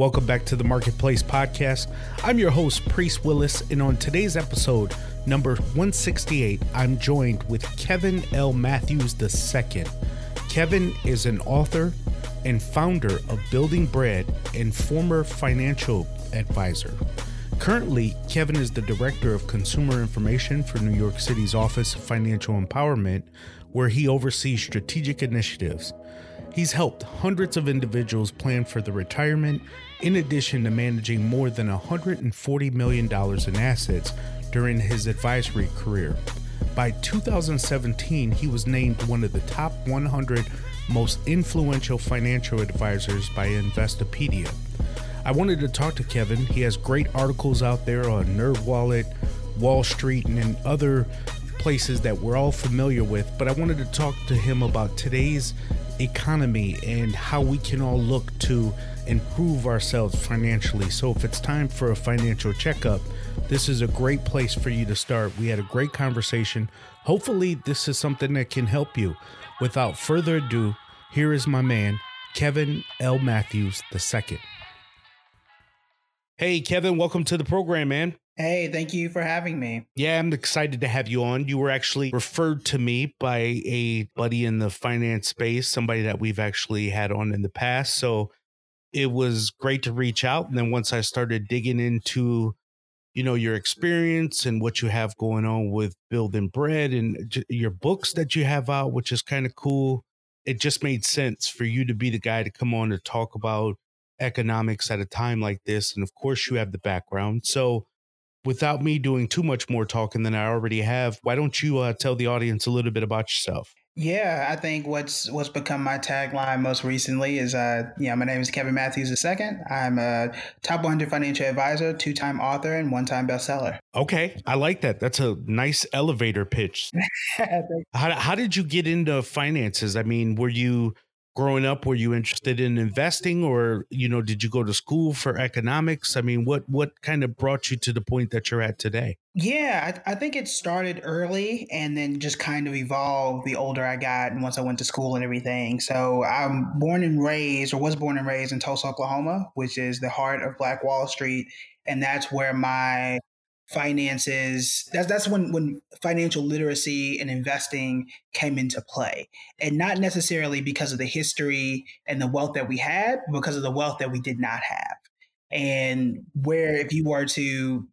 Welcome back to the Marketplace Podcast. I'm your host, Priest Willis, and on today's episode, number 168, I'm joined with Kevin L. Matthews II. Kevin is an author and founder of Building Bread and former financial advisor. Currently, Kevin is the Director of Consumer Information for New York City's Office of Financial Empowerment, where he oversees strategic initiatives. He's helped hundreds of individuals plan for their retirement, in addition to managing more than $140 million in assets during his advisory career. By 2017, he was named one of the top 100 most influential financial advisors by Investopedia. I wanted to talk to Kevin. He has great articles out there on NerdWallet, Wall Street, and other places that we're all familiar with. But I wanted to talk to him about today's economy and how we can all look to improve ourselves financially. So, if it's time for a financial checkup, this is a great place for you to start. We had a great conversation. Hopefully, this is something that can help you. Without further ado, here is my man, Kevin L. Matthews II. Hey, Kevin, welcome to the program, man. Hey, thank you for having me. Yeah, I'm excited to have you on. You were actually referred to me by a buddy in the finance space, somebody that we've actually had on in the past. So it was great to reach out. And then once I started digging into, you know, your experience and what you have going on with building bread and your books that you have out, which is kind of cool, it just made sense for you to be the guy to come on to talk about economics at a time like this. And of course, you have the background. So, without me doing too much more talking than I already have, why don't you uh, tell the audience a little bit about yourself? Yeah, I think what's what's become my tagline most recently is uh, yeah, my name is Kevin Matthews II. I'm a top 100 financial advisor, two-time author, and one-time bestseller. Okay, I like that. That's a nice elevator pitch. how how did you get into finances? I mean, were you growing up were you interested in investing or you know did you go to school for economics? I mean what what kind of brought you to the point that you're at today? Yeah I, I, think it started early and then just kind of evolved the older i got and once i went to school and everything. So i'm born and raised or was born and raised in tulsa oklahoma which is the heart of black wall street and that's where my finances that's that's when when financial literacy and investing came into play and not necessarily because of the history and the wealth that we had because of the wealth that we did not have and where if you were to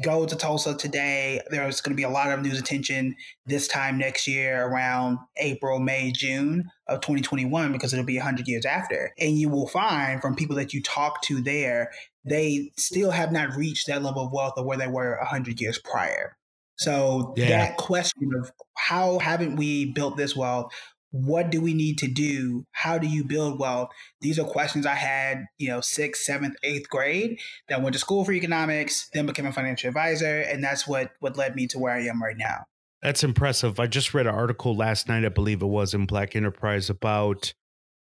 go to Tulsa today. There's going to be a lot of news attention this time next year around April, May, June of 2021 because it'll be 100 years after. And you will find from people that you talk to there they still have not reached that level of wealth of where they were 100 years prior. So yeah. that question of how haven't we built this wealth? What do we need to do? How do you build wealth? These are questions I had, you know, sixth, seventh, eighth grade. That went to school for economics, then became a financial advisor, and that's what what led me to where I am right now. That's impressive. I just read an article last night, I believe it was in Black Enterprise about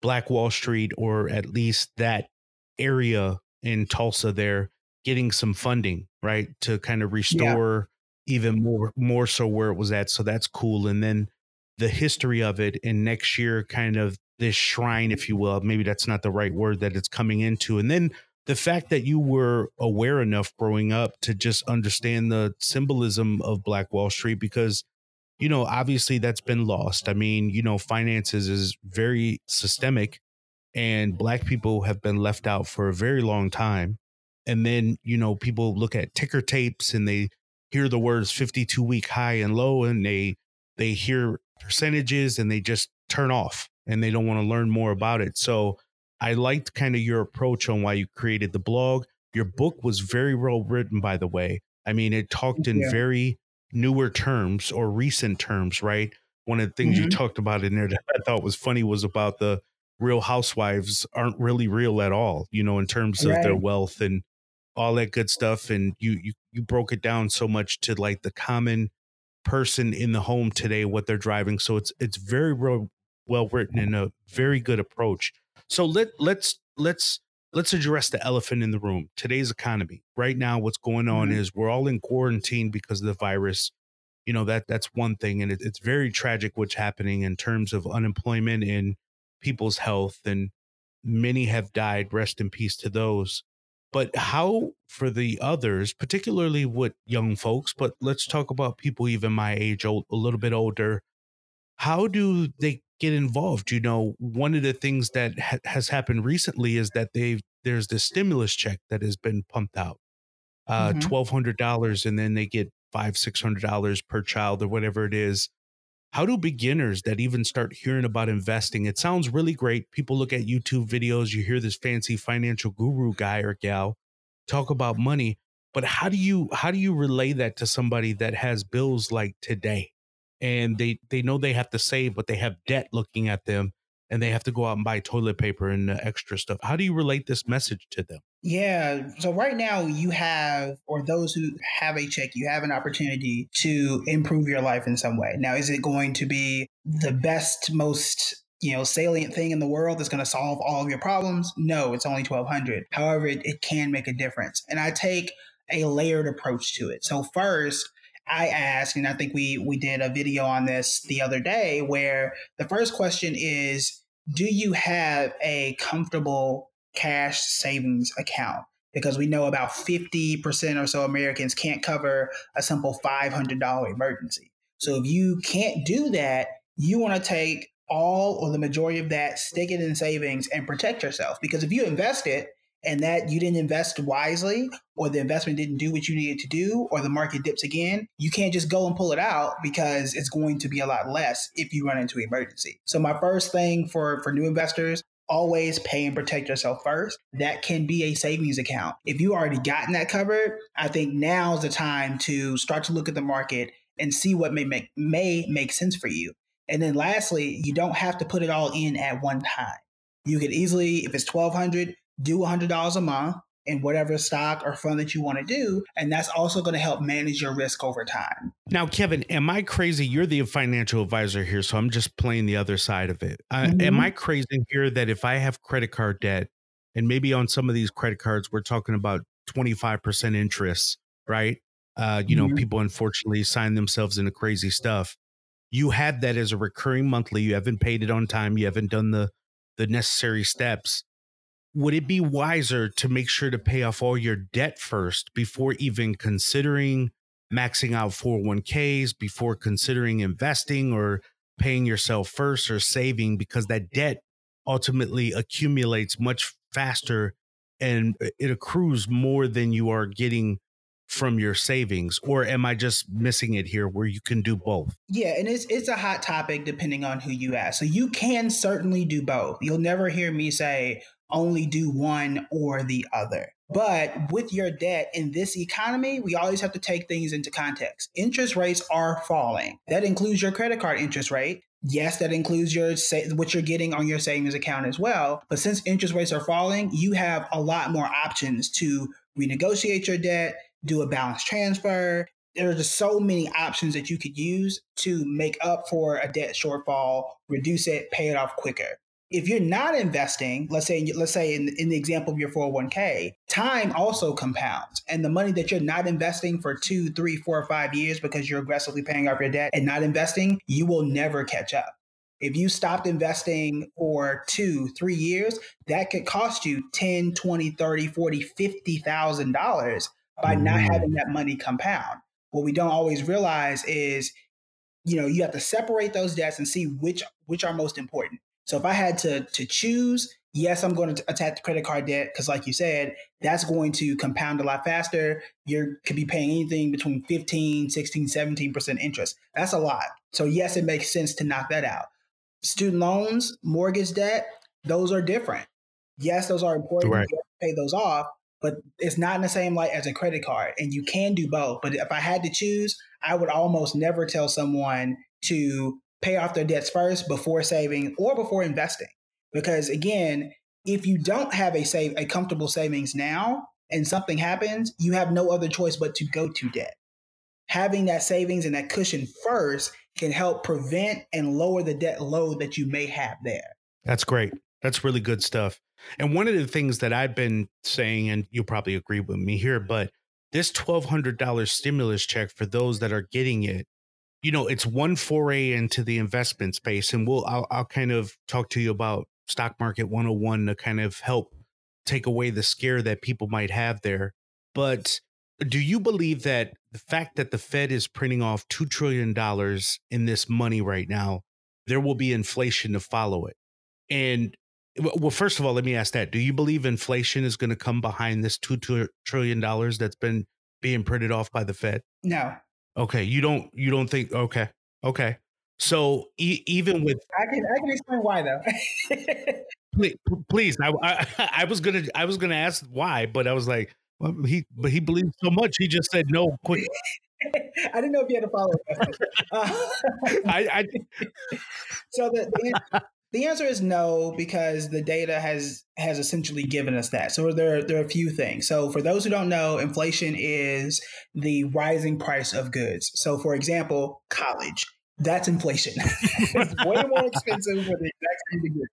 Black Wall Street, or at least that area in Tulsa there getting some funding, right, to kind of restore yeah. even more more so where it was at. So that's cool. And then the history of it and next year kind of this shrine, if you will, maybe that's not the right word that it's coming into. And then the fact that you were aware enough growing up to just understand the symbolism of Black Wall Street because you know obviously that's been lost. I mean, you know, finances is very systemic and black people have been left out for a very long time and then you know people look at ticker tapes and they hear the words 52 week high and low and they they hear percentages and they just turn off and they don't want to learn more about it. So I liked kind of your approach on why you created the blog. Your book was very well written, by the way. I mean, it talked in Yeah. very newer terms or recent terms, right? One of the things you Mhm. talked about in there that I thought was funny was about the real housewives aren't really real at all, you know, in terms of their wealth and all that good stuff. And you you you broke it down so much to like the common person in the home today, what they're driving. So it's it's very well well written and a very good approach. So let let's let's let's address the elephant in the room. Today's economy. Right now, what's going on Mhm. is we're all in quarantine because of the virus. You know that that's one thing, and it, it's very tragic what's happening in terms of unemployment and people's health, and many have died. Rest in peace to those. But how for the others, particularly with young folks, but let's talk about people even my age, old, a little bit older. How do they get involved? You know, one of the things that ha- has happened recently is that they've there's this stimulus check that has been pumped out, uh, Mhm. twelve hundred dollars, and then they get five six hundred dollars per child or whatever it is. How do beginners that even start hearing about investing? It sounds really great. People look at YouTube videos, you hear this fancy financial guru guy or gal talk about money, but how do you how do you relay that to somebody that has bills like today? And they they know they have to save, but they have debt looking at them and they have to go out and buy toilet paper and extra stuff. How do you relate this message to them? Yeah. So right now you have, or those who have a check, you have an opportunity to improve your life in some way. Now, is it going to be the best, most you know salient thing in the world that's going to solve all of your problems? No, it's only twelve hundred. However, it, it can make a difference, and I take a layered approach to it. So first. I ask, and I think we we did a video on this the other day, where the first question is, do you have a comfortable cash savings account because we know about 50% or so Americans can't cover a simple $500 emergency. So if you can't do that, you want to take all or the majority of that, stick it in savings and protect yourself. Because if you invest it and that you didn't invest wisely or the investment didn't do what you needed to do or the market dips again, you can't just go and pull it out because it's going to be a lot less if you run into emergency. So my first thing for for new investors, always pay and protect yourself first. That can be a savings account. If you already gotten that covered, I think now's the time to start to look at the market and see what may make may make sense for you. And then lastly, you don't have to put it all in at one time. You could easily, if it's twelve hundred, do $100 a month in whatever stock or fund that you want to do. And that's also going to help manage your risk over time. Now, Kevin, am I crazy? You're the financial advisor here, so I'm just playing the other side of it. Uh, Mhm. Am I crazy here that if I have credit card debt, and maybe on some of these credit cards, we're talking about 25% interest, right? Uh, you know, Mhm. people unfortunately sign themselves into crazy stuff. You had that as a recurring monthly. You haven't paid it on time. You haven't done the the necessary steps. Would it be wiser to make sure to pay off all your debt first before even considering maxing out 401ks, before considering investing or paying yourself first or saving because that debt ultimately accumulates much faster and uh, it accrues more than you are getting from your savings or am i just missing it here where you can do both Yeah, and it's it's a hot topic depending on who you ask. So you can certainly do both. You'll never hear me say only do one or the other. But with your debt in this economy, we always have to take things into context. Interest rates are falling. That includes your credit card interest rate. Yes, that includes your what you're getting on your savings account as well. But since interest rates are falling, you have a lot more options to renegotiate your debt, do a balance transfer, there are just so many options that you could use to make up for a debt shortfall, reduce it, pay it off quicker. If you're not investing, let's say let's say in, in the example of your 401k, time also compounds. And the money that you're not investing for two, three, four, five years because you're aggressively paying off your debt and not investing, you will never catch up. If you stopped investing for two, three years, that could cost you 10, 20, 30, 40, 50,000 dollars by not Mm. having that money compound what we don't always realize is you know you have to separate those debts and see which which are most important So if I had to to choose, yes, I'm going to attack the credit card debt because, like you said, that's going to compound a lot faster. You could be paying anything between 15, 16, 17% interest. That's a lot. So, yes, it makes sense to knock that out. Student loans, mortgage debt, those are different. Yes, those are important. Right. You have to pay those off, but it's not in the same light as a credit card. And you can do both. But if I had to choose, I would almost never tell someone to pay off their debts first before saving or before investing because again, if you don't have a save a comfortable savings now and something happens, you have no other choice but to go to debt. Having that savings and that cushion first can help prevent and lower the debt load that you may have there. That's great. That's really good stuff. And one of the things that I've been saying, and you'll probably agree with me here, but this $1,200 stimulus check for those that are getting it, you know, it's one foray into the investment space. And we'll, I'll, I'll kind of talk to you about stock market 101 to kind of help take away the scare that people might have there. But do you believe that the fact that the Fed is printing off $2 trillion in this money right now, there will be inflation to follow it? And well, first of all, let me ask that. Do you believe inflation is going to come behind this $2 trillion that's been being printed off by the Fed? No. Okay. You don't, you don't think, okay. Okay. So e- even with, I can I can explain why though. please, please I, I, I was gonna I was gonna ask why, but I was like, well, he but he believes so much. He just said no quick. I didn't know if you had to follow. Uh, I, I so the, the the answer is no because the data has has essentially given us that. So there there are a few things. So for those who don't know, inflation is the rising price of goods. So for example, college that's inflation. it's way more expensive for the exact same degree.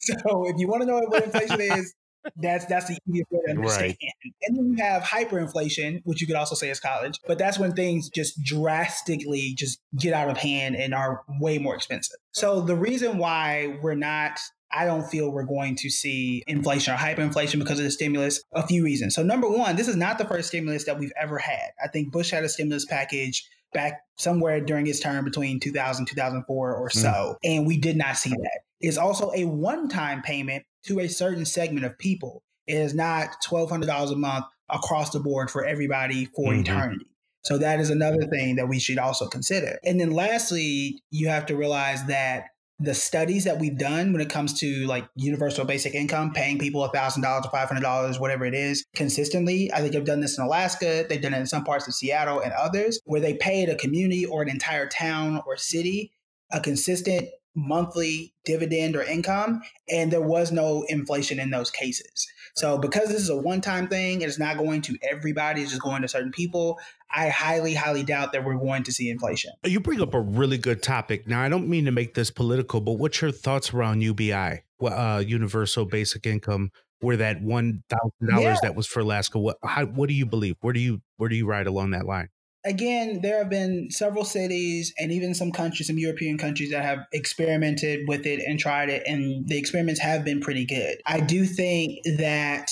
So if you want to know what inflation is, that's that's the easiest way to understand. Right. And then you have hyperinflation, which you could also say is college, but that's when things just drastically just get out of hand and are way more expensive. So the reason why we're not I don't feel we're going to see inflation or hyperinflation because of the stimulus. A few reasons. So, number one, this is not the first stimulus that we've ever had. I think Bush had a stimulus package back somewhere during his term between 2000 2004 or so mm. and we did not see that it's also a one-time payment to a certain segment of people it is not $1200 a month across the board for everybody for mm-hmm. eternity so that is another thing that we should also consider and then lastly you have to realize that the studies that we've done when it comes to like universal basic income, paying people $1,000 or $500, whatever it is, consistently. I think they've done this in Alaska. They've done it in some parts of Seattle and others, where they paid a community or an entire town or city a consistent monthly dividend or income, and there was no inflation in those cases. So, because this is a one time thing, it's not going to everybody, it's just going to certain people. I highly, highly doubt that we're going to see inflation. You bring up a really good topic. Now, I don't mean to make this political, but what's your thoughts around UBI, uh, Universal Basic Income, where that one thousand yeah. dollars that was for Alaska? What how, what do you believe? Where do you where do you ride along that line? Again, there have been several cities and even some countries, some European countries that have experimented with it and tried it, and the experiments have been pretty good. I do think that.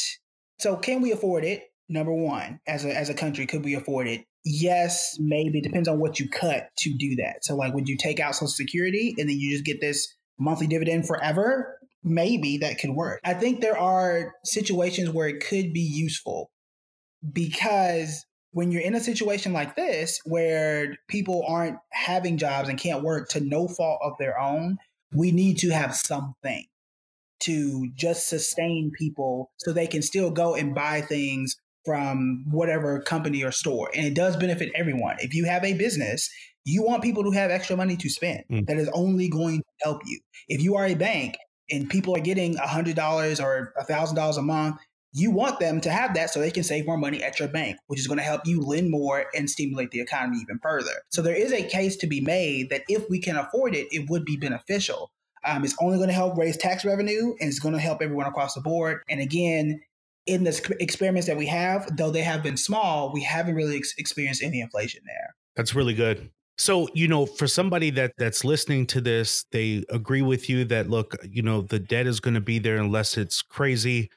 So, can we afford it? Number one, as a as a country, could we afford it? yes, maybe it depends on what you cut to do that. So, like, would you take out Social Security and then you just get this monthly dividend forever? Maybe that could work. I think there are situations where it could be useful because when you're in a situation like this where people aren't having jobs and can't work to no fault of their own, we need to have something to just sustain people so they can still go and buy things from whatever company or store. And it does benefit everyone. If you have a business, you want people to have extra money to spend. Mm. That is only going to help you. If you are a bank and people are getting $100 or $1,000 a month, you want them to have that so they can save more money at your bank, which is going to help you lend more and stimulate the economy even further. So there is a case to be made that if we can afford it, it would be beneficial. Um, it's only going to help raise tax revenue and it's going to help everyone across the board. And again, in the experiments that we have, though they have been small, we haven't really ex- experienced any inflation there. That's really good. So, you know, for somebody that that's listening to this, they agree with you that look, you know, the debt is going to be there unless it's crazy.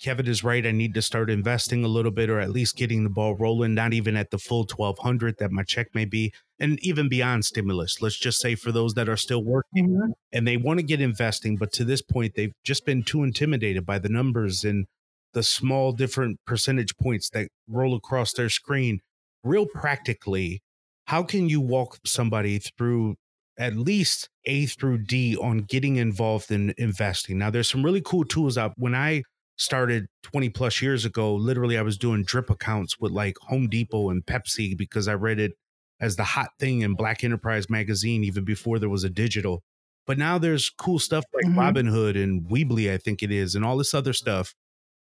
Kevin is right. I need to start investing a little bit or at least getting the ball rolling, not even at the full 1200 that my check may be, and even beyond stimulus. Let's just say for those that are still working Mhm. and they want to get investing, but to this point, they've just been too intimidated by the numbers and the small different percentage points that roll across their screen. Real practically, how can you walk somebody through at least A through D on getting involved in investing? Now, there's some really cool tools out. When I started 20 plus years ago, literally, I was doing drip accounts with like Home Depot and Pepsi because I read it as the hot thing in Black Enterprise magazine, even before there was a digital. But now there's cool stuff like Mhm. Robinhood and Webull, I think it is, and all this other stuff.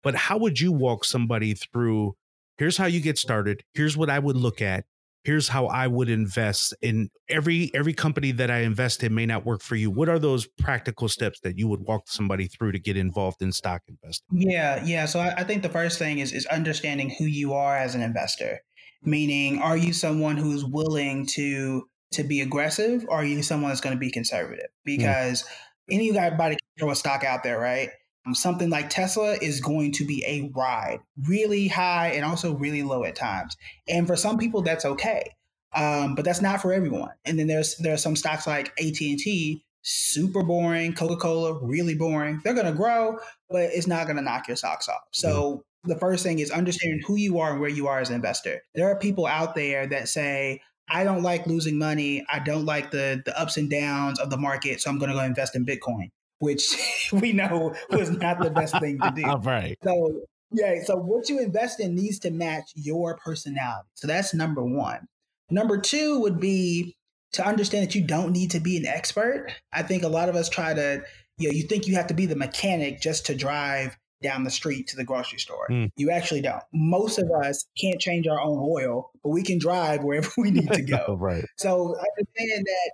But how would you walk somebody through? Here's how you get started. Here's what I would look at. Here's how I would invest in every every company that I invest in may not work for you. What are those practical steps that you would walk somebody through to get involved in stock investing? Yeah, yeah. So I, I think the first thing is is understanding who you are as an investor. Meaning, are you someone who's willing to to be aggressive, or are you someone that's going to be conservative? Mm. Because anybody can throw a stock out there, right? Um, something like Tesla is going to be a ride, really high and also really low at times. And for some people, that's okay, um, but that's not for everyone. And then there's there are some stocks like AT and T, super boring. Coca Cola, really boring. They're going to grow, but it's not going to knock your socks off. So the first thing is understanding who you are and where you are as an investor. There are people out there that say, I don't like losing money. I don't like the the ups and downs of the market, so I'm going to go invest in Bitcoin, which we know was not the best thing to do. right. So yeah, so what you invest in needs to match your personality. So that's number one. Number two would be to understand that you don't need to be an expert. I think a lot of us try to, you know, you think you have to be the mechanic just to drive down the street to the grocery store. Mm. You actually don't. Most of us can't change our own oil, but we can drive wherever we need to go. right. So I understand that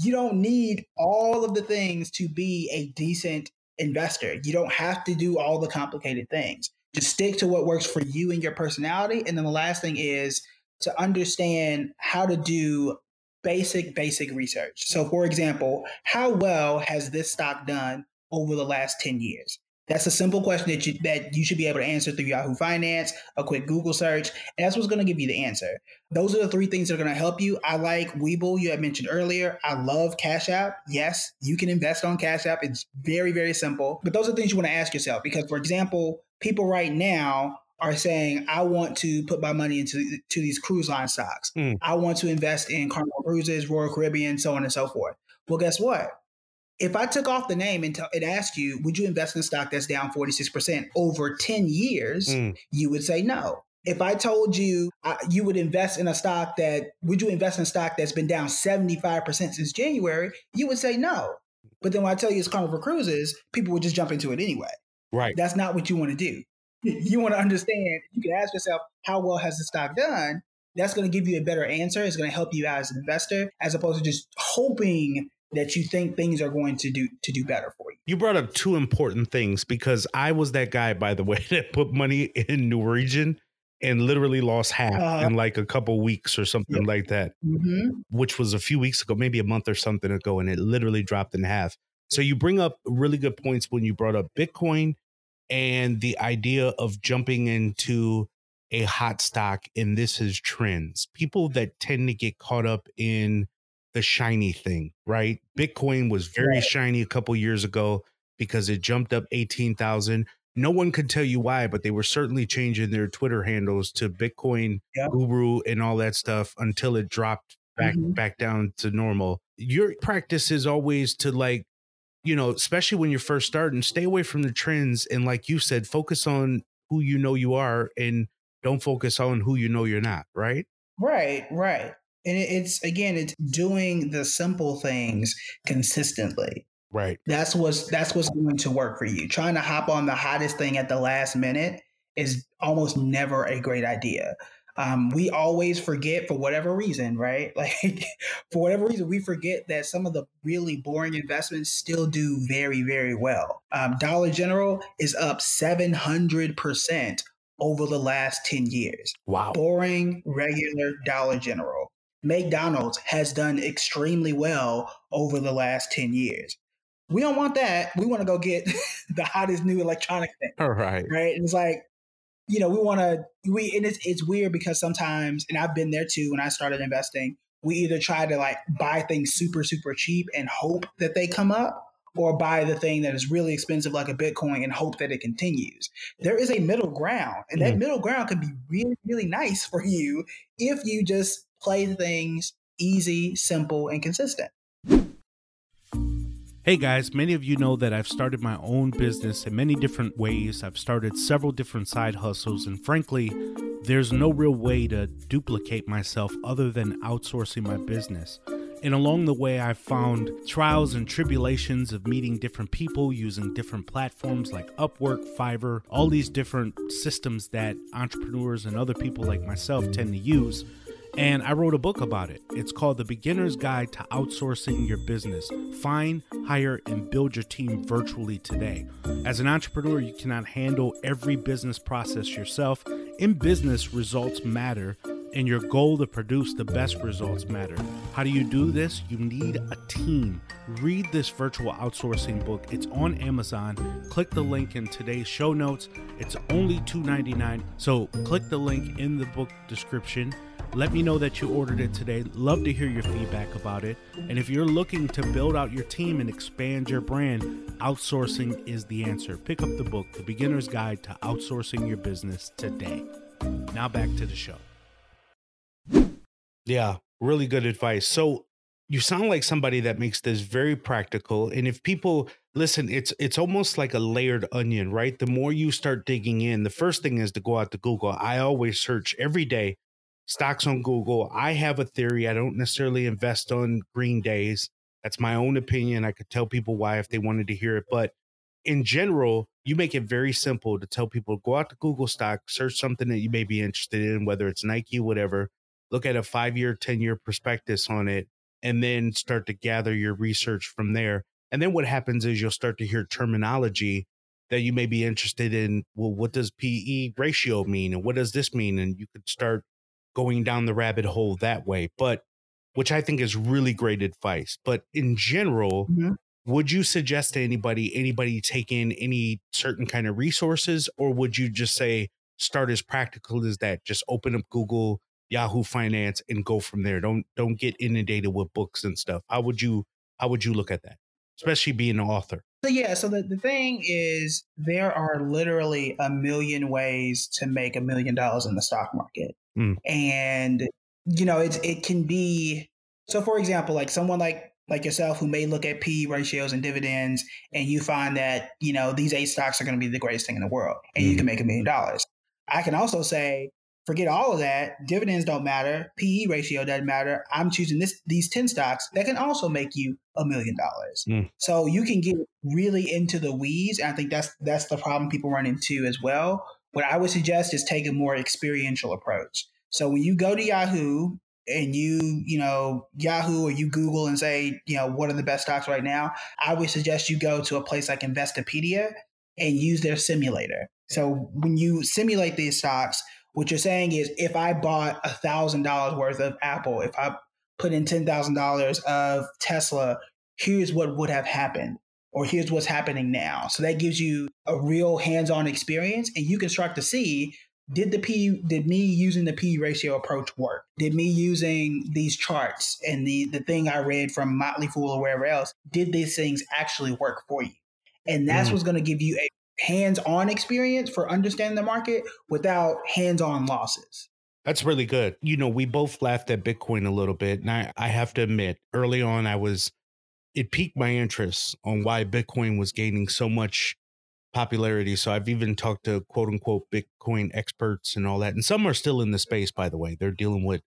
you don't need all of the things to be a decent investor. You don't have to do all the complicated things. Just stick to what works for you and your personality. And then the last thing is to understand how to do basic, basic research. So, for example, how well has this stock done over the last 10 years? That's a simple question that you that you should be able to answer through Yahoo Finance, a quick Google search, and that's what's going to give you the answer. Those are the three things that are going to help you. I like Webull, you had mentioned earlier. I love Cash App. Yes, you can invest on Cash App. It's very, very simple. But those are things you want to ask yourself because, for example, people right now are saying, I want to put my money into to these cruise line stocks. Hmm. I want to invest in Carnival Cruises, Royal Caribbean, so on and so forth. Well, guess what? If I took off the name and, t- and asked you, would you invest in a stock that's down 46% over 10 years? Mm. You would say no. If I told you uh, you would invest in a stock that, would you invest in a stock that's been down 75% since January? You would say no. But then when I tell you it's Carnival Cruises, people would just jump into it anyway. Right. That's not what you want to do. You want to understand, you can ask yourself, how well has the stock done? That's going to give you a better answer. It's going to help you out as an investor, as opposed to just hoping that you think things are going to do to do better for you. You brought up two important things because I was that guy, by the way, that put money in Norwegian and literally lost half Uh-huh. in like a couple weeks or something Yep. like that, Mm-hmm. which was a few weeks ago, maybe a month or something ago, and it literally dropped in half. So you bring up really good points when you brought up Bitcoin and the idea of jumping into a hot stock, and this is trends. People that tend to get caught up in the shiny thing, right? Bitcoin was very Right. shiny a couple years ago because it jumped up 18,000. No one could tell you why, but they were certainly changing their Twitter handles to Bitcoin Yep. Guru and all that stuff until it dropped back Mhm. back down to normal. Your practice is always to like, you know, especially when you're first starting, stay away from the trends and like you said, focus on who you know you are and don't focus on who you know you're not, right? Right, right. And it's again, it's doing the simple things consistently. Right. That's what's that's what's going to work for you. Trying to hop on the hottest thing at the last minute is almost never a great idea. Um, we always forget for whatever reason, right? Like for whatever reason, we forget that some of the really boring investments still do very, very well. Um, Dollar General is up seven hundred percent over the last ten years Wow. boring, regular Dollar General. McDonald's has done extremely well over the last 10 years. We don't want that. We want to go get the hottest new electronic thing. All right. Right. And it's like, you know, we want to, we, and it's, it's weird because sometimes, and I've been there too when I started investing, we either try to like buy things super, super cheap and hope that they come up or buy the thing that is really expensive like a Bitcoin and hope that it continues. There is a middle ground, and that Mhm. middle ground can be really, really nice for you if you just play things easy, simple, and consistent. Hey guys, many of you know that I've started my own business in many different ways. I've started several different side hustles, and frankly, there's no real way to duplicate myself other than outsourcing my business. And along the way, I've found trials and tribulations of meeting different people using different platforms like Upwork, Fiverr, all these different systems that entrepreneurs and other people like myself tend to use. And I wrote a book about it. It's called The Beginner's Guide to Outsourcing Your Business. Find, hire, and build your team virtually today. As an entrepreneur, you cannot handle every business process yourself. In business, results matter, and your goal to produce the best results matter. How do you do this? You need a team. Read this virtual outsourcing book. It's on Amazon. Click the link in today's show notes. It's only $2.99. So click the link in the book description. Let me know that you ordered it today. Love to hear your feedback about it. And if you're looking to build out your team and expand your brand, outsourcing is the answer. Pick up the book, The Beginner's Guide to Outsourcing Your Business today. Now back to the show. Yeah, really good advice. So you sound like somebody that makes this very practical. And if people listen, it's it's almost like a layered onion, right? The more you start digging in, the first thing is to go out to Google. I always search every day stocks on Google. I have a theory. I don't necessarily invest on green days. That's my own opinion. I could tell people why if they wanted to hear it. But in general, you make it very simple to tell people go out to Google stock, search something that you may be interested in, whether it's Nike, whatever, look at a five year, 10 year prospectus on it, and then start to gather your research from there. And then what happens is you'll start to hear terminology that you may be interested in. Well, what does PE ratio mean? And what does this mean? And you could start going down the rabbit hole that way. But which I think is really great advice. But in general, Mhm. would you suggest to anybody, anybody take in any certain kind of resources, or would you just say start as practical as that? Just open up Google, Yahoo Finance, and go from there. Don't don't get inundated with books and stuff. How would you how would you look at that? Especially being an author. So yeah, so the, the thing is there are literally a million ways to make a million dollars in the stock market. Mm. And you know, it's it can be so for example, like someone like like yourself who may look at P ratios and dividends and you find that, you know, these eight stocks are going to be the greatest thing in the world and you can make a million dollars. I can also say, forget all of that. Dividends don't matter. PE ratio doesn't matter. I'm choosing this these 10 stocks that can also make you a million dollars. Mm. So you can get really into the weeds. And I think that's that's the problem people run into as well. What I would suggest is take a more experiential approach. So when you go to Yahoo and you, you know, Yahoo or you Google and say, you know, what are the best stocks right now, I would suggest you go to a place like Investopedia and use their simulator. So when you simulate these stocks, what you're saying is if I bought a thousand dollars worth of Apple, if I put in ten thousand dollars of Tesla, here's what would have happened, or here's what's happening now. So that gives you a real hands-on experience, and you can start to see did the P did me using the P ratio approach work? Did me using these charts and the the thing I read from Motley Fool or wherever else, did these things actually work for you? And that's Mhm. what's going to give you a hands-on experience for understanding the market without hands-on losses. That's really good. You know, we both laughed at Bitcoin a little bit. And I, I have to admit, early on, I was, it piqued my interest on why Bitcoin was gaining so much popularity. So I've even talked to quote unquote Bitcoin experts and all that. And some are still in the space, by the way. They're dealing with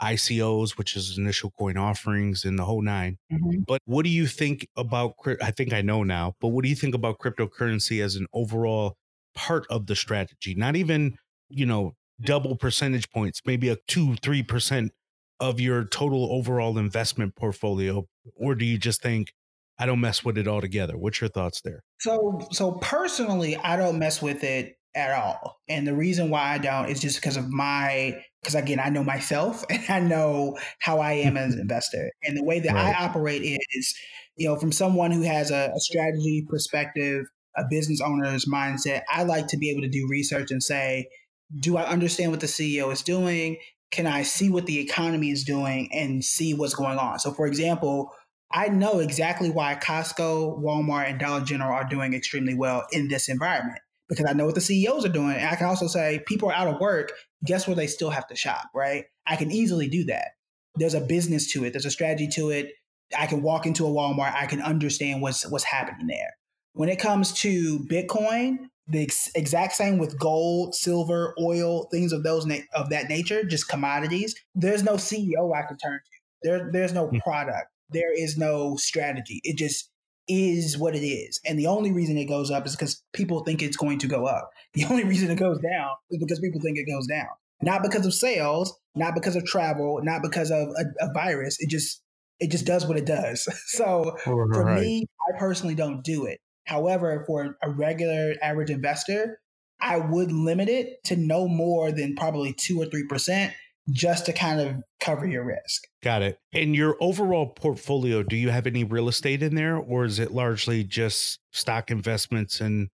ICOs, which is initial coin offerings and the whole 9 mm-hmm. But what do you think about, I think I know now, but what do you think about cryptocurrency as an overall part of the strategy? Not even, you know, double percentage points, maybe a two, three percent of your total overall investment portfolio? Or do you just think, I don't mess with it altogether? What's your thoughts there? So, so personally, I don't mess with it at all. And the reason why I don't is just because of my because again, I know myself and I know how I am as an investor. And the way that right. I operate is, you know, from someone who has a, a strategy perspective, a business owner's mindset, I like to be able to do research and say, do I understand what the CEO is doing? Can I see what the economy is doing and see what's going on? So, for example, I know exactly why Costco, Walmart, and Dollar General are doing extremely well in this environment because I know what the CEOs are doing. And I can also say people are out of work. Guess where they still have to shop, right? I can easily do that. There's a business to it. There's a strategy to it. I can walk into a Walmart. I can understand what's what's happening there. When it comes to Bitcoin, the ex- exact same with gold, silver, oil, things of those na- of that nature, just commodities. There's no CEO I can turn to. There, there's no hmm. product. There is no strategy. It just is what it is. And the only reason it goes up is because people think it's going to go up. The only reason it goes down is because people think it goes down. Not because of sales, not because of travel, not because of a, a virus. It just it just does what it does. So right. for me, I personally don't do it. However, for a regular average investor, I would limit it to no more than probably two or three percent just to kind of cover your risk. Got it. In your overall portfolio, do you have any real estate in there or is it largely just stock investments and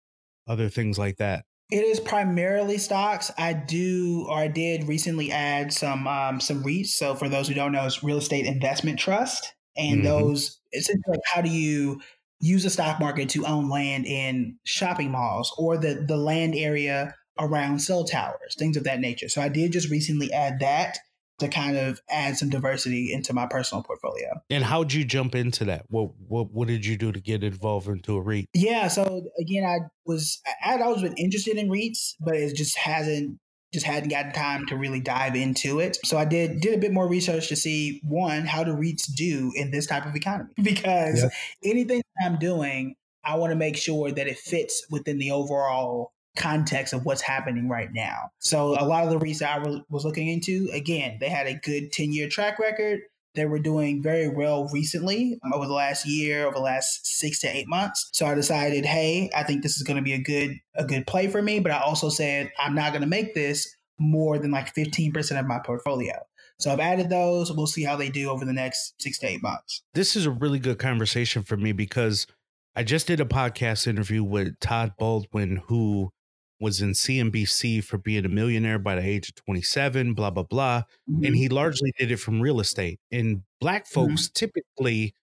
other things like that? It is primarily stocks. I do, or I did recently add some um, some REITs. So for those who don't know, it's real estate investment trust, and mm-hmm. those essentially like how do you use the stock market to own land in shopping malls or the the land area around cell towers, things of that nature. So I did just recently add that to kind of add some diversity into my personal portfolio. And how'd you jump into that? What what what did you do to get involved into a REIT? Yeah, so again, I was I'd always been interested in REITs, but it just hasn't just hadn't gotten time to really dive into it. So I did did a bit more research to see one how do REITs do in this type of economy because yeah. anything I'm doing, I want to make sure that it fits within the overall context of what's happening right now. So a lot of the REITs I was looking into, again, they had a good 10 year track record. They were doing very well recently um, over the last year, over the last six to eight months. So I decided, hey, I think this is going to be a good a good play for me. But I also said I'm not going to make this more than like 15% of my portfolio. So I've added those. We'll see how they do over the next six to eight months. This is a really good conversation for me because I just did a podcast interview with Todd Baldwin, who was in CNBC for being a millionaire by the age of 27, blah, blah, blah. Mm-hmm. And he largely did it from real estate. And black folks mm-hmm. typically,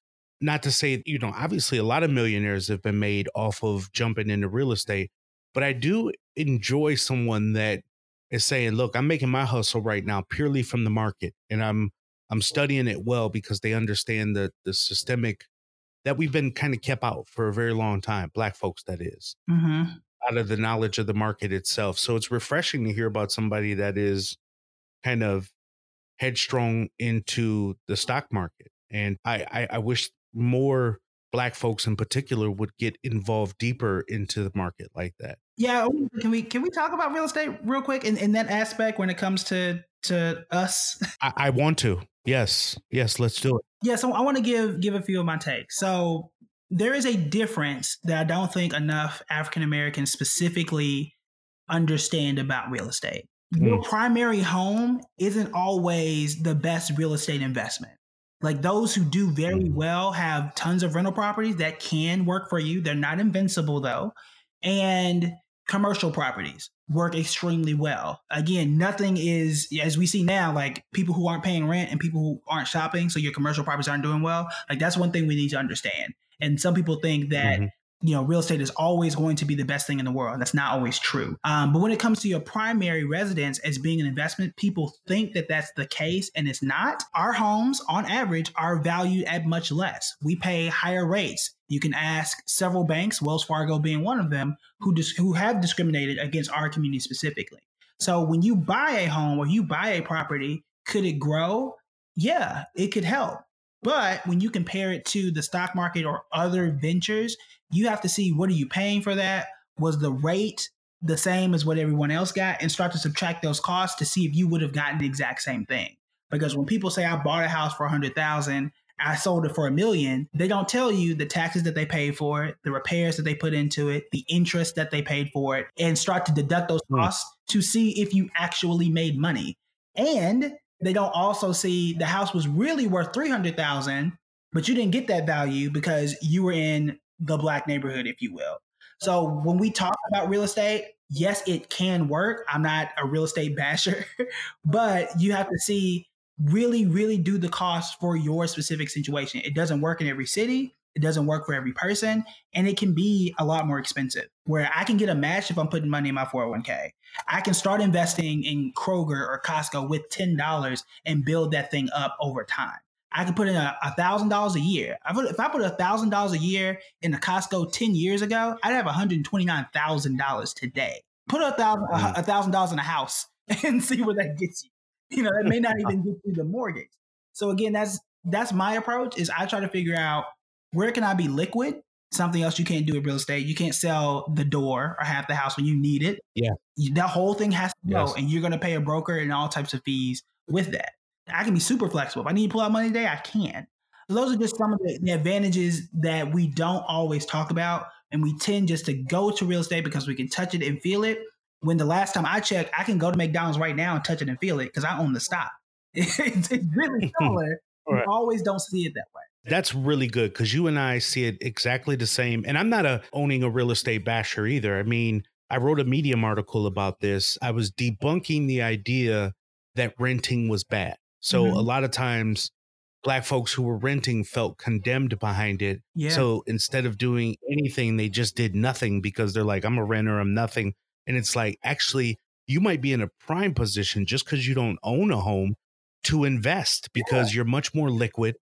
not to say, you know, obviously a lot of millionaires have been made off of jumping into real estate, but I do enjoy someone that is saying, look, I'm making my hustle right now purely from the market and I'm I'm studying it well because they understand the the systemic that we've been kind of kept out for a very long time, black folks that is. Mm-hmm out of the knowledge of the market itself. So it's refreshing to hear about somebody that is kind of headstrong into the stock market. And I, I, I wish more black folks in particular would get involved deeper into the market like that. Yeah, oh, can we can we talk about real estate real quick in, in that aspect when it comes to to us? I, I want to. Yes, yes, let's do it. Yeah, so I want to give give a few of my takes. So there is a difference that I don't think enough African Americans specifically understand about real estate. Mm. Your primary home isn't always the best real estate investment. Like those who do very mm. well have tons of rental properties that can work for you. They're not invincible though. And commercial properties work extremely well. Again, nothing is as we see now, like people who aren't paying rent and people who aren't shopping, so your commercial properties aren't doing well. Like that's one thing we need to understand. And some people think that mm-hmm you know, real estate is always going to be the best thing in the world. That's not always true. Um, but when it comes to your primary residence as being an investment, people think that that's the case, and it's not. Our homes, on average, are valued at much less. We pay higher rates. You can ask several banks, Wells Fargo being one of them, who dis- who have discriminated against our community specifically. So when you buy a home or you buy a property, could it grow? Yeah, it could help. But when you compare it to the stock market or other ventures, you have to see what are you paying for that? Was the rate the same as what everyone else got and start to subtract those costs to see if you would have gotten the exact same thing. Because when people say I bought a house for a hundred thousand I sold it for a million. They don't tell you the taxes that they paid for it, the repairs that they put into it, the interest that they paid for it, and start to deduct those Hmm. costs to see if you actually made money. And they don't also see the house was really worth 300,000, but you didn't get that value because you were in the black neighborhood, if you will. So when we talk about real estate, yes, it can work. I'm not a real estate basher, but you have to see really, really do the cost for your specific situation. It doesn't work in every city. It doesn't work for every person, and it can be a lot more expensive. Where I can get a match if I'm putting money in my 401k. I can start investing in Kroger or Costco with $10 and build that thing up over time. I can put in a thousand dollars a year. I put, if I put a thousand dollars a year in a Costco ten years ago, I'd have one hundred twenty nine thousand dollars today. Put a thousand a mm. thousand dollars in a house and see where that gets you. You know, that may not even get you the mortgage. So again, that's that's my approach. Is I try to figure out where can I be liquid. Something else you can't do with real estate. You can't sell the door or half the house when you need it. Yeah. That whole thing has to go, Yes. and you're going to pay a broker and all types of fees with that. I can be super flexible. If I need to pull out money today, I can. Those are just some of the, the advantages that we don't always talk about. And we tend just to go to real estate because we can touch it and feel it. When the last time I checked, I can go to McDonald's right now and touch it and feel it because I own the stock. It's, it's really similar. Right. You always don't see it that way. That's really good because you and I see it exactly the same. And I'm not a owning a real estate basher either. I mean, I wrote a Medium article about this. I was debunking the idea that renting was bad. So Mhm. a lot of times, black folks who were renting felt condemned behind it. Yeah. So instead of doing anything, they just did nothing because they're like, I'm a renter, I'm nothing. And it's like, actually, you might be in a prime position just because you don't own a home to invest because you're much more liquid.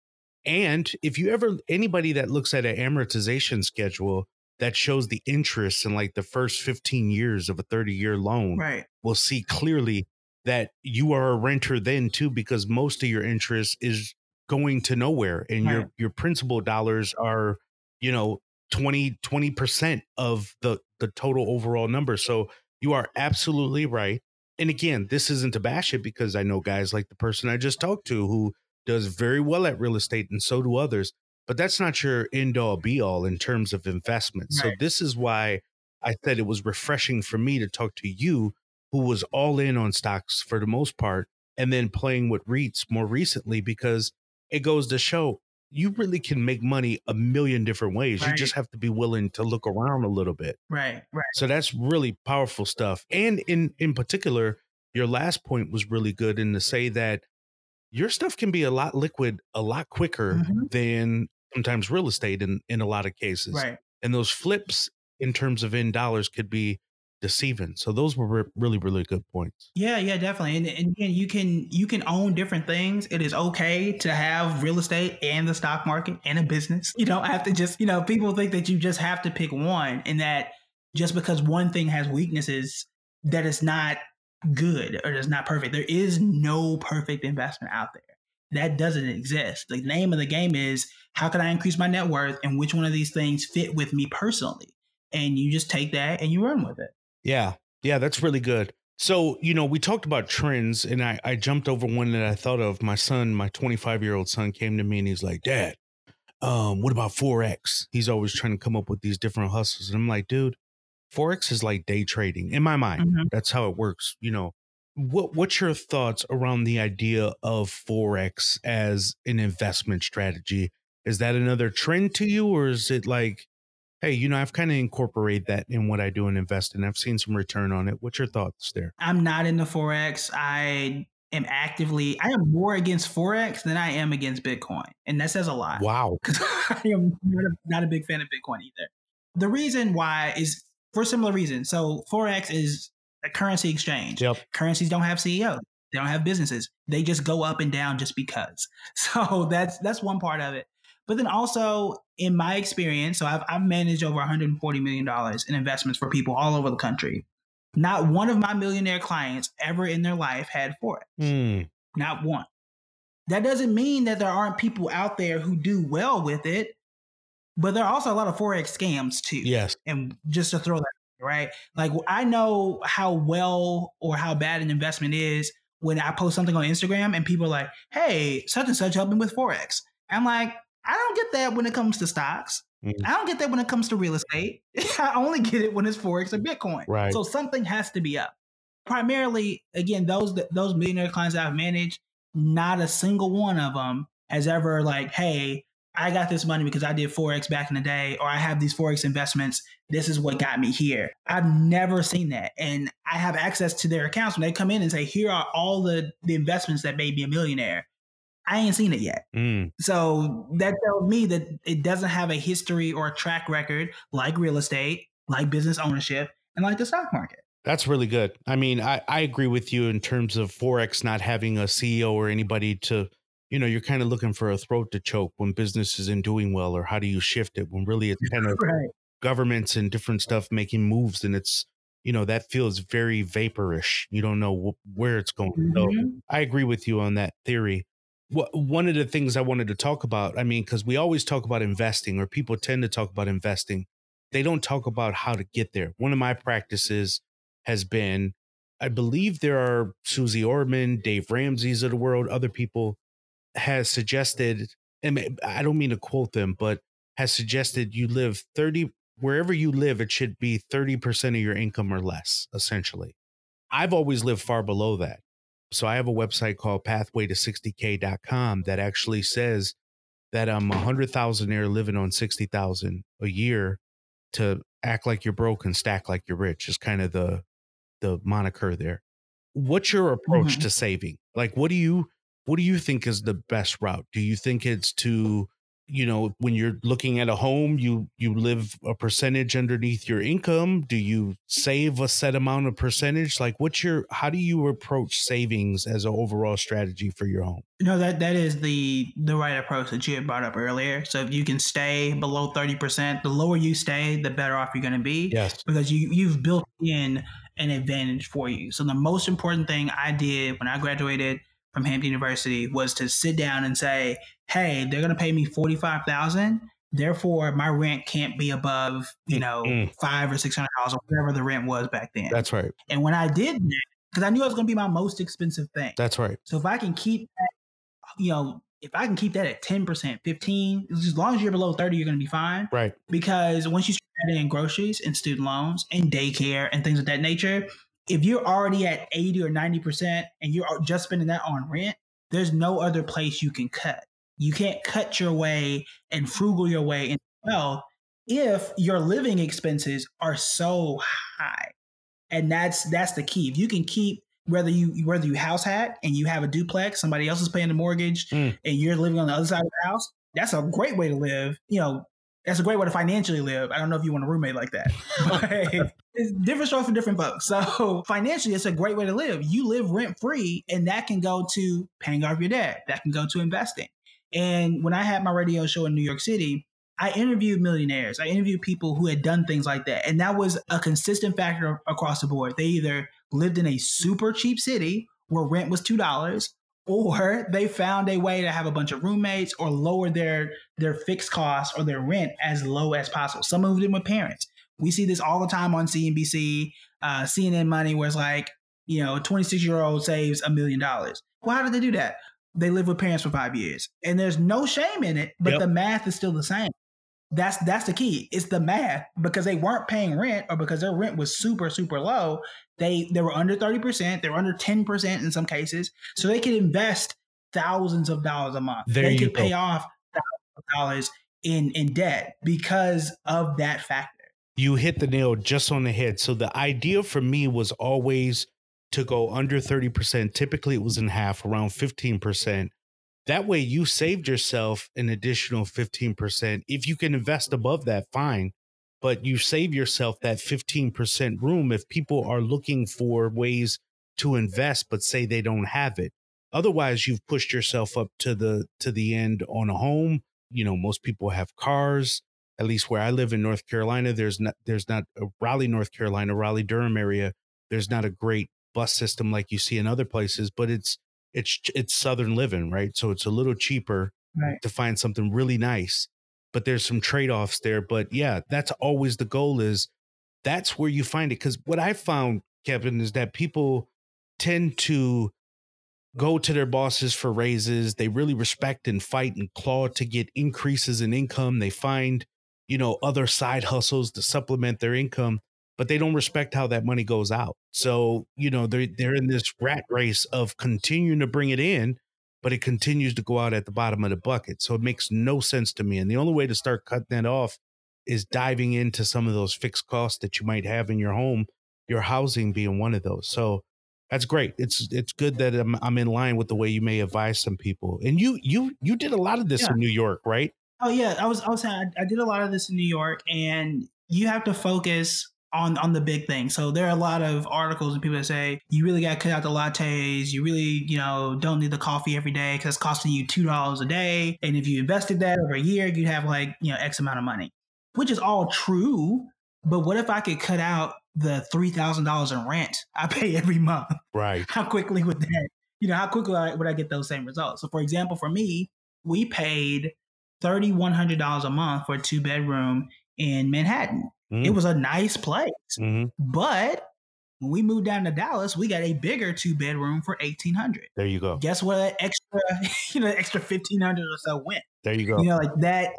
And if you ever, anybody that looks at an amortization schedule that shows the interest in like the first 15 years of a 30 year loan right. will see clearly that you are a renter then too, because most of your interest is going to nowhere and your Right. your principal dollars are, you know, 20 20% of the the total overall number. So you are absolutely right. And again, this isn't to bash it because I know guys like the person I just talked to who does very well at real estate and so do others. But that's not your end all be all in terms of investment. So this is why I said it was refreshing for me to talk to you who was all in on stocks for the most part and then playing with REITs more recently because it goes to show you really can make money a million different ways. You just have to be willing to look around a little bit. Right. Right. So that's really powerful stuff. And in in particular, your last point was really good in to say that your stuff can be a lot liquid a lot quicker Mhm. than sometimes real estate in in a lot of cases. Right. And those flips in terms of in dollars could be deceiving. So those were really really good points. Yeah, yeah, definitely. And, and again, you can you can own different things. It is okay to have real estate and the stock market and a business. You don't have to just, you know, people think that you just have to pick one and that just because one thing has weaknesses that it's not good or it's not perfect. There is no perfect investment out there. That doesn't exist. The name of the game is how can I increase my net worth and which one of these things fit with me personally? And you just take that and you run with it. Yeah. Yeah, that's really good. So, you know, we talked about trends and I, I jumped over one that I thought of. My son, my 25 year old son came to me and he's like, Dad, um, what about Forex? He's always trying to come up with these different hustles. And I'm like, dude, Forex is like day trading in my mind. Mhm. That's how it works. You know, what what's your thoughts around the idea of Forex as an investment strategy? Is that another trend to you, or is it like, hey, you know, I've kind of incorporated that in what I do and invest in. I've seen some return on it. What's your thoughts there? I'm not into Forex. I am actively, I am more against Forex than I am against Bitcoin. And that says a lot. Wow. Because I am not a, not a big fan of Bitcoin either. The reason why is for similar reasons. So, Forex is a currency exchange. Yep. Currencies don't have CEOs. They don't have businesses. They just go up and down just because. So that's that's one part of it. But then also in my experience, so I've, I've managed over 140 million dollars in investments for people all over the country. Not one of my millionaire clients ever in their life had Forex. Hmm. Not one. That doesn't mean that there aren't people out there who do well with it, but there are also a lot of Forex scams too. Yes. And just to throw that, right? Like I know how well or how bad an investment is when I post something on Instagram and people are like, hey, such and such helped me with Forex. I'm like, I don't get that when it comes to stocks. Mm. I don't get that when it comes to real estate. I only get it when it's forex or Bitcoin. Right. So something has to be up. Primarily, again, those those millionaire clients that I've managed, not a single one of them has ever like, hey, I got this money because I did forex back in the day, or I have these forex investments. This is what got me here. I've never seen that, and I have access to their accounts when they come in and say, here are all the the investments that made me a millionaire. I ain't seen it yet. Mm. So that tells me that it doesn't have a history or a track record like real estate, like business ownership, and like the stock market. That's really good. I mean, I, I agree with you in terms of Forex not having a CEO or anybody to, you know, you're kind of looking for a throat to choke when business isn't doing well, or how do you shift it when really it's kind of Right. governments and different stuff making moves and it's, you know, that feels very vaporish. You don't know wh- where it's going. So Mhm. I agree with you on that theory. What one of the things I wanted to talk about, I mean, because we always talk about investing, or people tend to talk about investing, they don't talk about how to get there. One of my practices has been, I believe there are Suze Orman, Dave Ramsey's of the world, other people has suggested, and I don't mean to quote them, but has suggested you live 30 wherever you live, it should be 30% of your income or less, essentially. I've always lived far below that. So I have a website called pathway to 60k.com that actually says that I'm a hundred thousandaire living on 60,000 a year to act like you're broke and stack like you're rich is kind of the, the moniker there. What's your approach Mhm. to saving? Like, what do you, what do you think is the best route? Do you think it's to, you know, when you're looking at a home, you, you live a percentage underneath your income? Do you save a set amount of percentage? Like what's your, how do you approach savings as an overall strategy for your home? No, that that is the the right approach that you had brought up earlier. So if you can stay below thirty percent, the lower you stay, the better off you're going to be. Yes. because you you've built in an advantage for you. So the most important thing I did when I graduated from Hampton University was to sit down and say, "Hey, they're going to pay me forty five thousand. Therefore, my rent can't be above you know Mm. five or six hundred dollars or whatever the rent was back then." That's right. and when I did that, because I knew it was going to be my most expensive thing. That's right. So if I can keep that, you know, if I can keep that at 10%, 15, as long as you're below 30, you're going to be fine. Right. Because once you start adding in groceries and student loans and daycare and things of that nature, if you're already at 80 or 90% and you're just spending that on rent, there's no other place you can cut. You can't cut your way and frugal your way into wealth if your living expenses are so high. And that's that's the key. If you can keep whether you whether you house hack and you have a duplex, somebody else is paying the mortgage, Mm. and you're living on the other side of the house, that's a great way to live. You know, that's a great way to financially live. I don't know if you want a roommate like that, but it's different strokes for different folks. So financially, it's a great way to live. You live rent free, and that can go to paying off your debt. That can go to investing. And when I had my radio show in New York City, I interviewed millionaires. I interviewed people who had done things like that. And that was a consistent factor across the board. They either lived in a super cheap city where rent was $2 or they found a way to have a bunch of roommates or lower their their fixed costs or their rent as low as possible. Some moved in with parents. We see this all the time on CNBC, uh, CNN Money, where it's like, you know, a 26 year old saves a million dollars. Well, how did they do that? They live with parents for five years, and there's no shame in it, but Yep. the math is still the same. That's that's the key. It's the math because they weren't paying rent or because their rent was super super low. They they were under thirty percent. They were under ten percent in some cases, so they could invest thousands of dollars a month. There they could go. pay off thousands of dollars in in debt because of that factor. You hit the nail just on the head. So the idea for me was always to go under 30%. Typically it was in half, around 15%. That way you saved yourself an additional 15%. If you can invest above that, fine. But you save yourself that 15% room if people are looking for ways to invest but say they don't have it. Otherwise, you've pushed yourself up to the to the end on a home. You know, most people have cars at least where I live in North Carolina, there's not there's not a Raleigh, North Carolina, Raleigh Durham area. There's not a great bus system like you see in other places, but it's it's it's southern living, right? So it's a little cheaper Right. to find something really nice. But there's some trade-offs there. But yeah, that's always the goal is that's where you find it. Because what I found, Kevin, is that people tend to go to their bosses for raises. They really respect and fight and claw to get increases in income. They find, you know, other side hustles to supplement their income, but they don't respect how that money goes out. So, you know, they're they're in this rat race of continuing to bring it in, but it continues to go out at the bottom of the bucket. So it makes no sense to me. And the only way to start cutting that off is diving into some of those fixed costs that you might have in your home, your housing being one of those. So that's great. It's it's good that I'm I'm in line with the way you may advise some people. And you you you did a lot of this Yeah. in New York, right? Oh yeah, I was I was I did a lot of this in New York, and you have to focus on on the big thing. So there are a lot of articles and people that say you really got to cut out the lattes. You really you know don't need the coffee every day because it's costing you two dollars a day, and if you invested that over a year, you'd have like you know X amount of money, which is all true. But what if I could cut out the three thousand dollars in rent I pay every month? Right. how quickly would that you know how quickly would i get those same results so for example for me we paid $3100 a month for a two bedroom in manhattan it Mm, was a nice place mhm. but when we moved down to dallas we got a bigger two bedroom for 1800 There you go. guess what extra you know extra 1500 or so went There you go. you know, like that,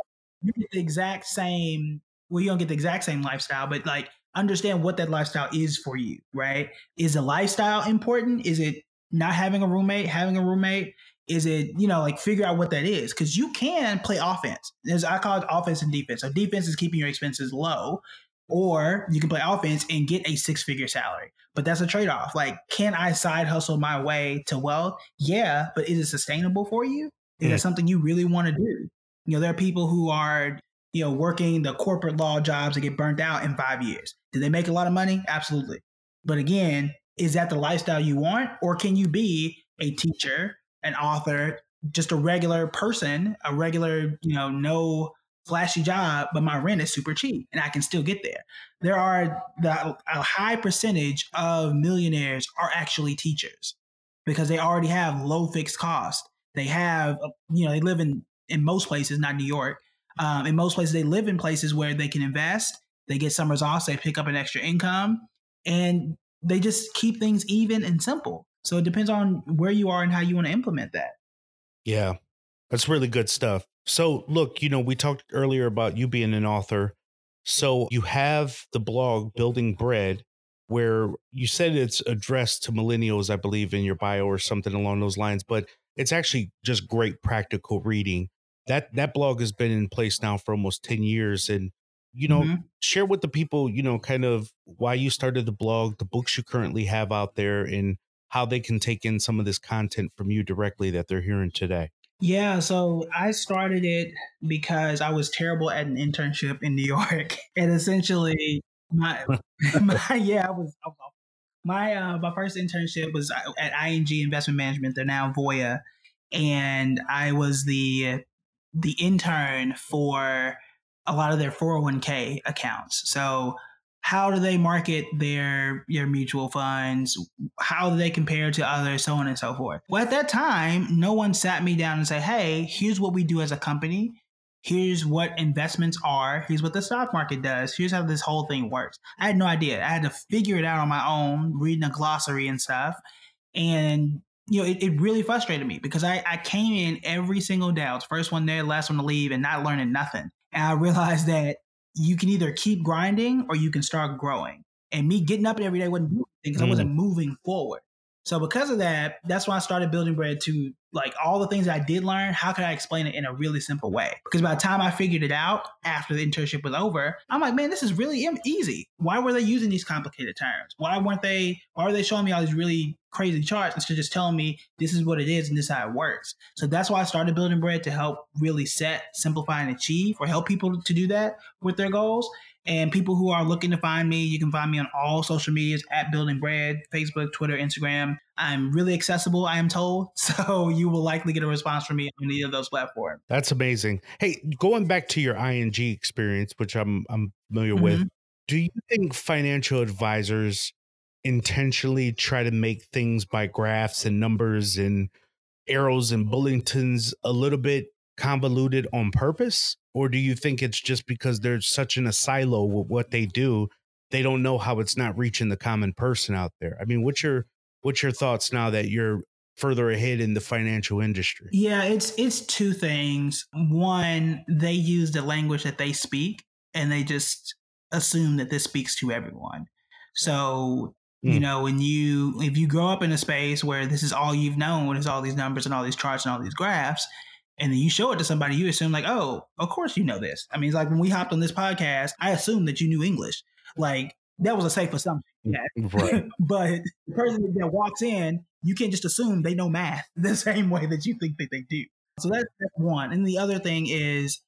you get the exact same. Well, you don't get the exact same lifestyle, but like understand what that lifestyle is for you, right? Is the lifestyle important? Is it not having a roommate, having a roommate? Is it, you know, like figure out what that is? Because you can play offense. There's, I call it offense and defense. So defense is keeping your expenses low, or you can play offense and get a six figure salary. But that's a trade off. Like, can I side hustle my way to wealth? Yeah, but is it sustainable for you? Is that mm. something you really want to do? You know, there are people who are, you know, working the corporate law jobs that get burnt out in five years. Did they make a lot of money? Absolutely. But again, is that the lifestyle you want? Or can you be a teacher, an author, just a regular person, a regular, you know, no flashy job, but my rent is super cheap and I can still get there? There are the, a high percentage of millionaires are actually teachers because they already have low fixed cost. They have, uh, you know, they live in in most places, not New York. Um, in most places, they live in places where they can invest. They get summers off, so they pick up an extra income, and they just keep things even and simple. So it depends on where you are and how you want to implement that. Yeah, that's really good stuff. So, look, you know, we talked earlier about you being an author. So, you have the blog Building Bread, where you said it's addressed to millennials, I believe, in your bio or something along those lines, but it's actually just great practical reading. That that blog has been in place now for almost 10 years and you know, Mhm. share with the people, you know, kind of why you started the blog, the books you currently have out there and how they can take in some of this content from you directly that they're hearing today. Yeah, so I started it because I was terrible at an internship in New York, and essentially my, my yeah, I was, I was my uh, my first internship was at ING Investment Management. They're now Voya, and I was the the intern for a lot of their 401k accounts. So how do they market their your mutual funds? How do they compare to others, so on and so forth. Well, at that time, no one sat me down and said, "Hey, here's what we do as a company. Here's what investments are. Here's what the stock market does. Here's how this whole thing works." I had no idea. I had to figure it out on my own, reading a glossary and stuff. And you know, it, it really frustrated me because I, I came in every single day. I was first one there, last one to leave, and not learning nothing. And I realized that you can either keep grinding or you can start growing. And me getting up every day wasn't doing anything because I wasn't mm. moving forward. So because of that, that's why I started building bread to like all the things that I did learn. How could I explain it in a really simple way? Because by the time I figured it out after the internship was over, I'm like, man, this is really easy. Why were they using these complicated terms? Why weren't they? Why were they showing me all these really crazy charts instead of just telling me this is what it is and this is how it works? So that's why I started building bread to help really set, simplify, and achieve, or help people to do that with their goals. And people who are looking to find me, you can find me on all social medias at Building Bread, Facebook, Twitter, Instagram. I'm really accessible, I am told. So you will likely get a response from me on any of those platforms. That's amazing. Hey, going back to your ING experience, which I'm I'm familiar with, mm-hmm. do you think financial advisors intentionally try to make things by graphs and numbers and arrows and bulletins a little bit convoluted on purpose? Or do you think it's just because they're such in a silo with what they do, they don't know how it's not reaching the common person out there? I mean, what's your what's your thoughts now that you're further ahead in the financial industry? Yeah, it's it's two things. One, they use the language that they speak and they just assume that this speaks to everyone. So, you Mm. know, when you if you grow up in a space where this is all you've known is all these numbers and all these charts and all these graphs, and then you show it to somebody, you assume like, oh, of course you know this. I mean, it's like when we hopped on this podcast, I assumed that you knew English. Like that was a safe assumption. Mm, yeah. Mm, right. but the person that walks in, you can't just assume they know math the same way that you think that they do. So that's, that's one. And the other thing is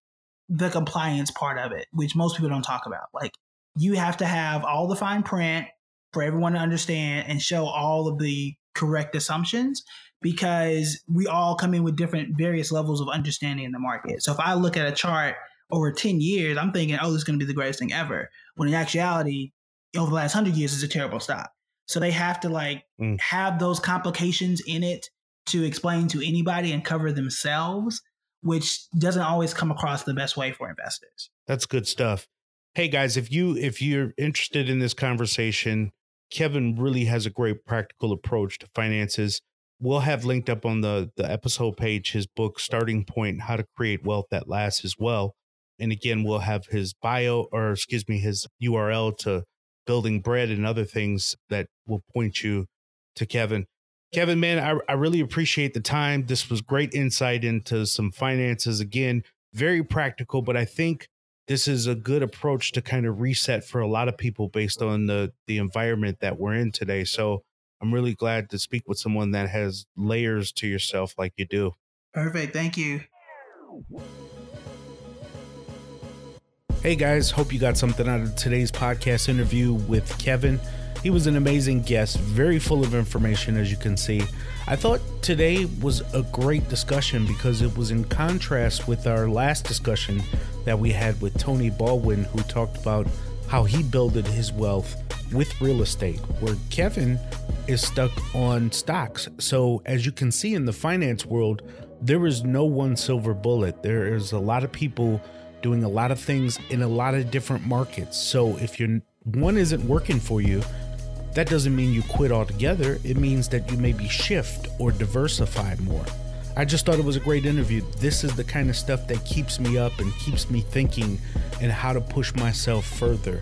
the compliance part of it, which most people don't talk about. Like you have to have all the fine print for everyone to understand and show all of the correct assumptions because we all come in with different various levels of understanding in the market. So if I look at a chart over 10 years, I'm thinking, oh, this is going to be the greatest thing ever. When in actuality, over the last 100 years, is a terrible stock. So they have to like Mm. have those complications in it to explain to anybody and cover themselves, which doesn't always come across the best way for investors. That's good stuff. Hey guys, if you if you're interested in this conversation, Kevin really has a great practical approach to finances. We'll have linked up on the the episode page his book Starting Point: How to Create Wealth That Lasts as well. And again, we'll have his bio or excuse me, his URL to building bread and other things that will point you to Kevin. Kevin, man, I, I really appreciate the time. This was great insight into some finances. Again, very practical, but I think this is a good approach to kind of reset for a lot of people based on the the environment that we're in today. So I'm really glad to speak with someone that has layers to yourself like you do. Perfect. Thank you. Hey guys, hope you got something out of today's podcast interview with Kevin. He was an amazing guest, very full of information, as you can see. I thought today was a great discussion because it was in contrast with our last discussion that we had with Tony Baldwin, who talked about how he builded his wealth with real estate, where Kevin is stuck on stocks. So, as you can see in the finance world, there is no one silver bullet. There is a lot of people doing a lot of things in a lot of different markets. So if you're one isn't working for you, that doesn't mean you quit altogether. It means that you maybe shift or diversify more. I just thought it was a great interview. This is the kind of stuff that keeps me up and keeps me thinking and how to push myself further.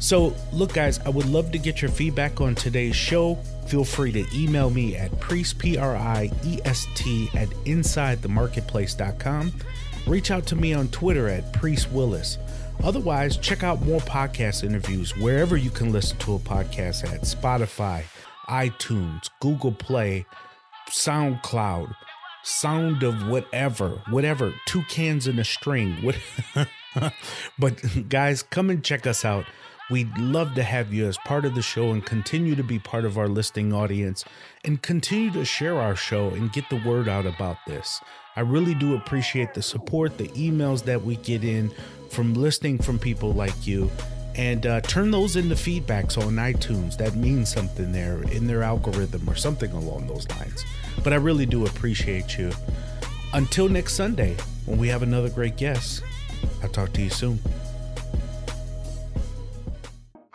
So, look, guys, I would love to get your feedback on today's show. Feel free to email me at priest, P R I E S T, at insidethemarketplace.com. Reach out to me on Twitter at Priest Willis. Otherwise, check out more podcast interviews wherever you can listen to a podcast at Spotify, iTunes, Google Play, SoundCloud, Sound of whatever, whatever, two cans in a string. What but guys, come and check us out. We'd love to have you as part of the show and continue to be part of our listening audience and continue to share our show and get the word out about this. I really do appreciate the support, the emails that we get in from listening from people like you. And uh, turn those into feedbacks on iTunes. That means something there in their algorithm or something along those lines. But I really do appreciate you. Until next Sunday, when we have another great guest, I'll talk to you soon.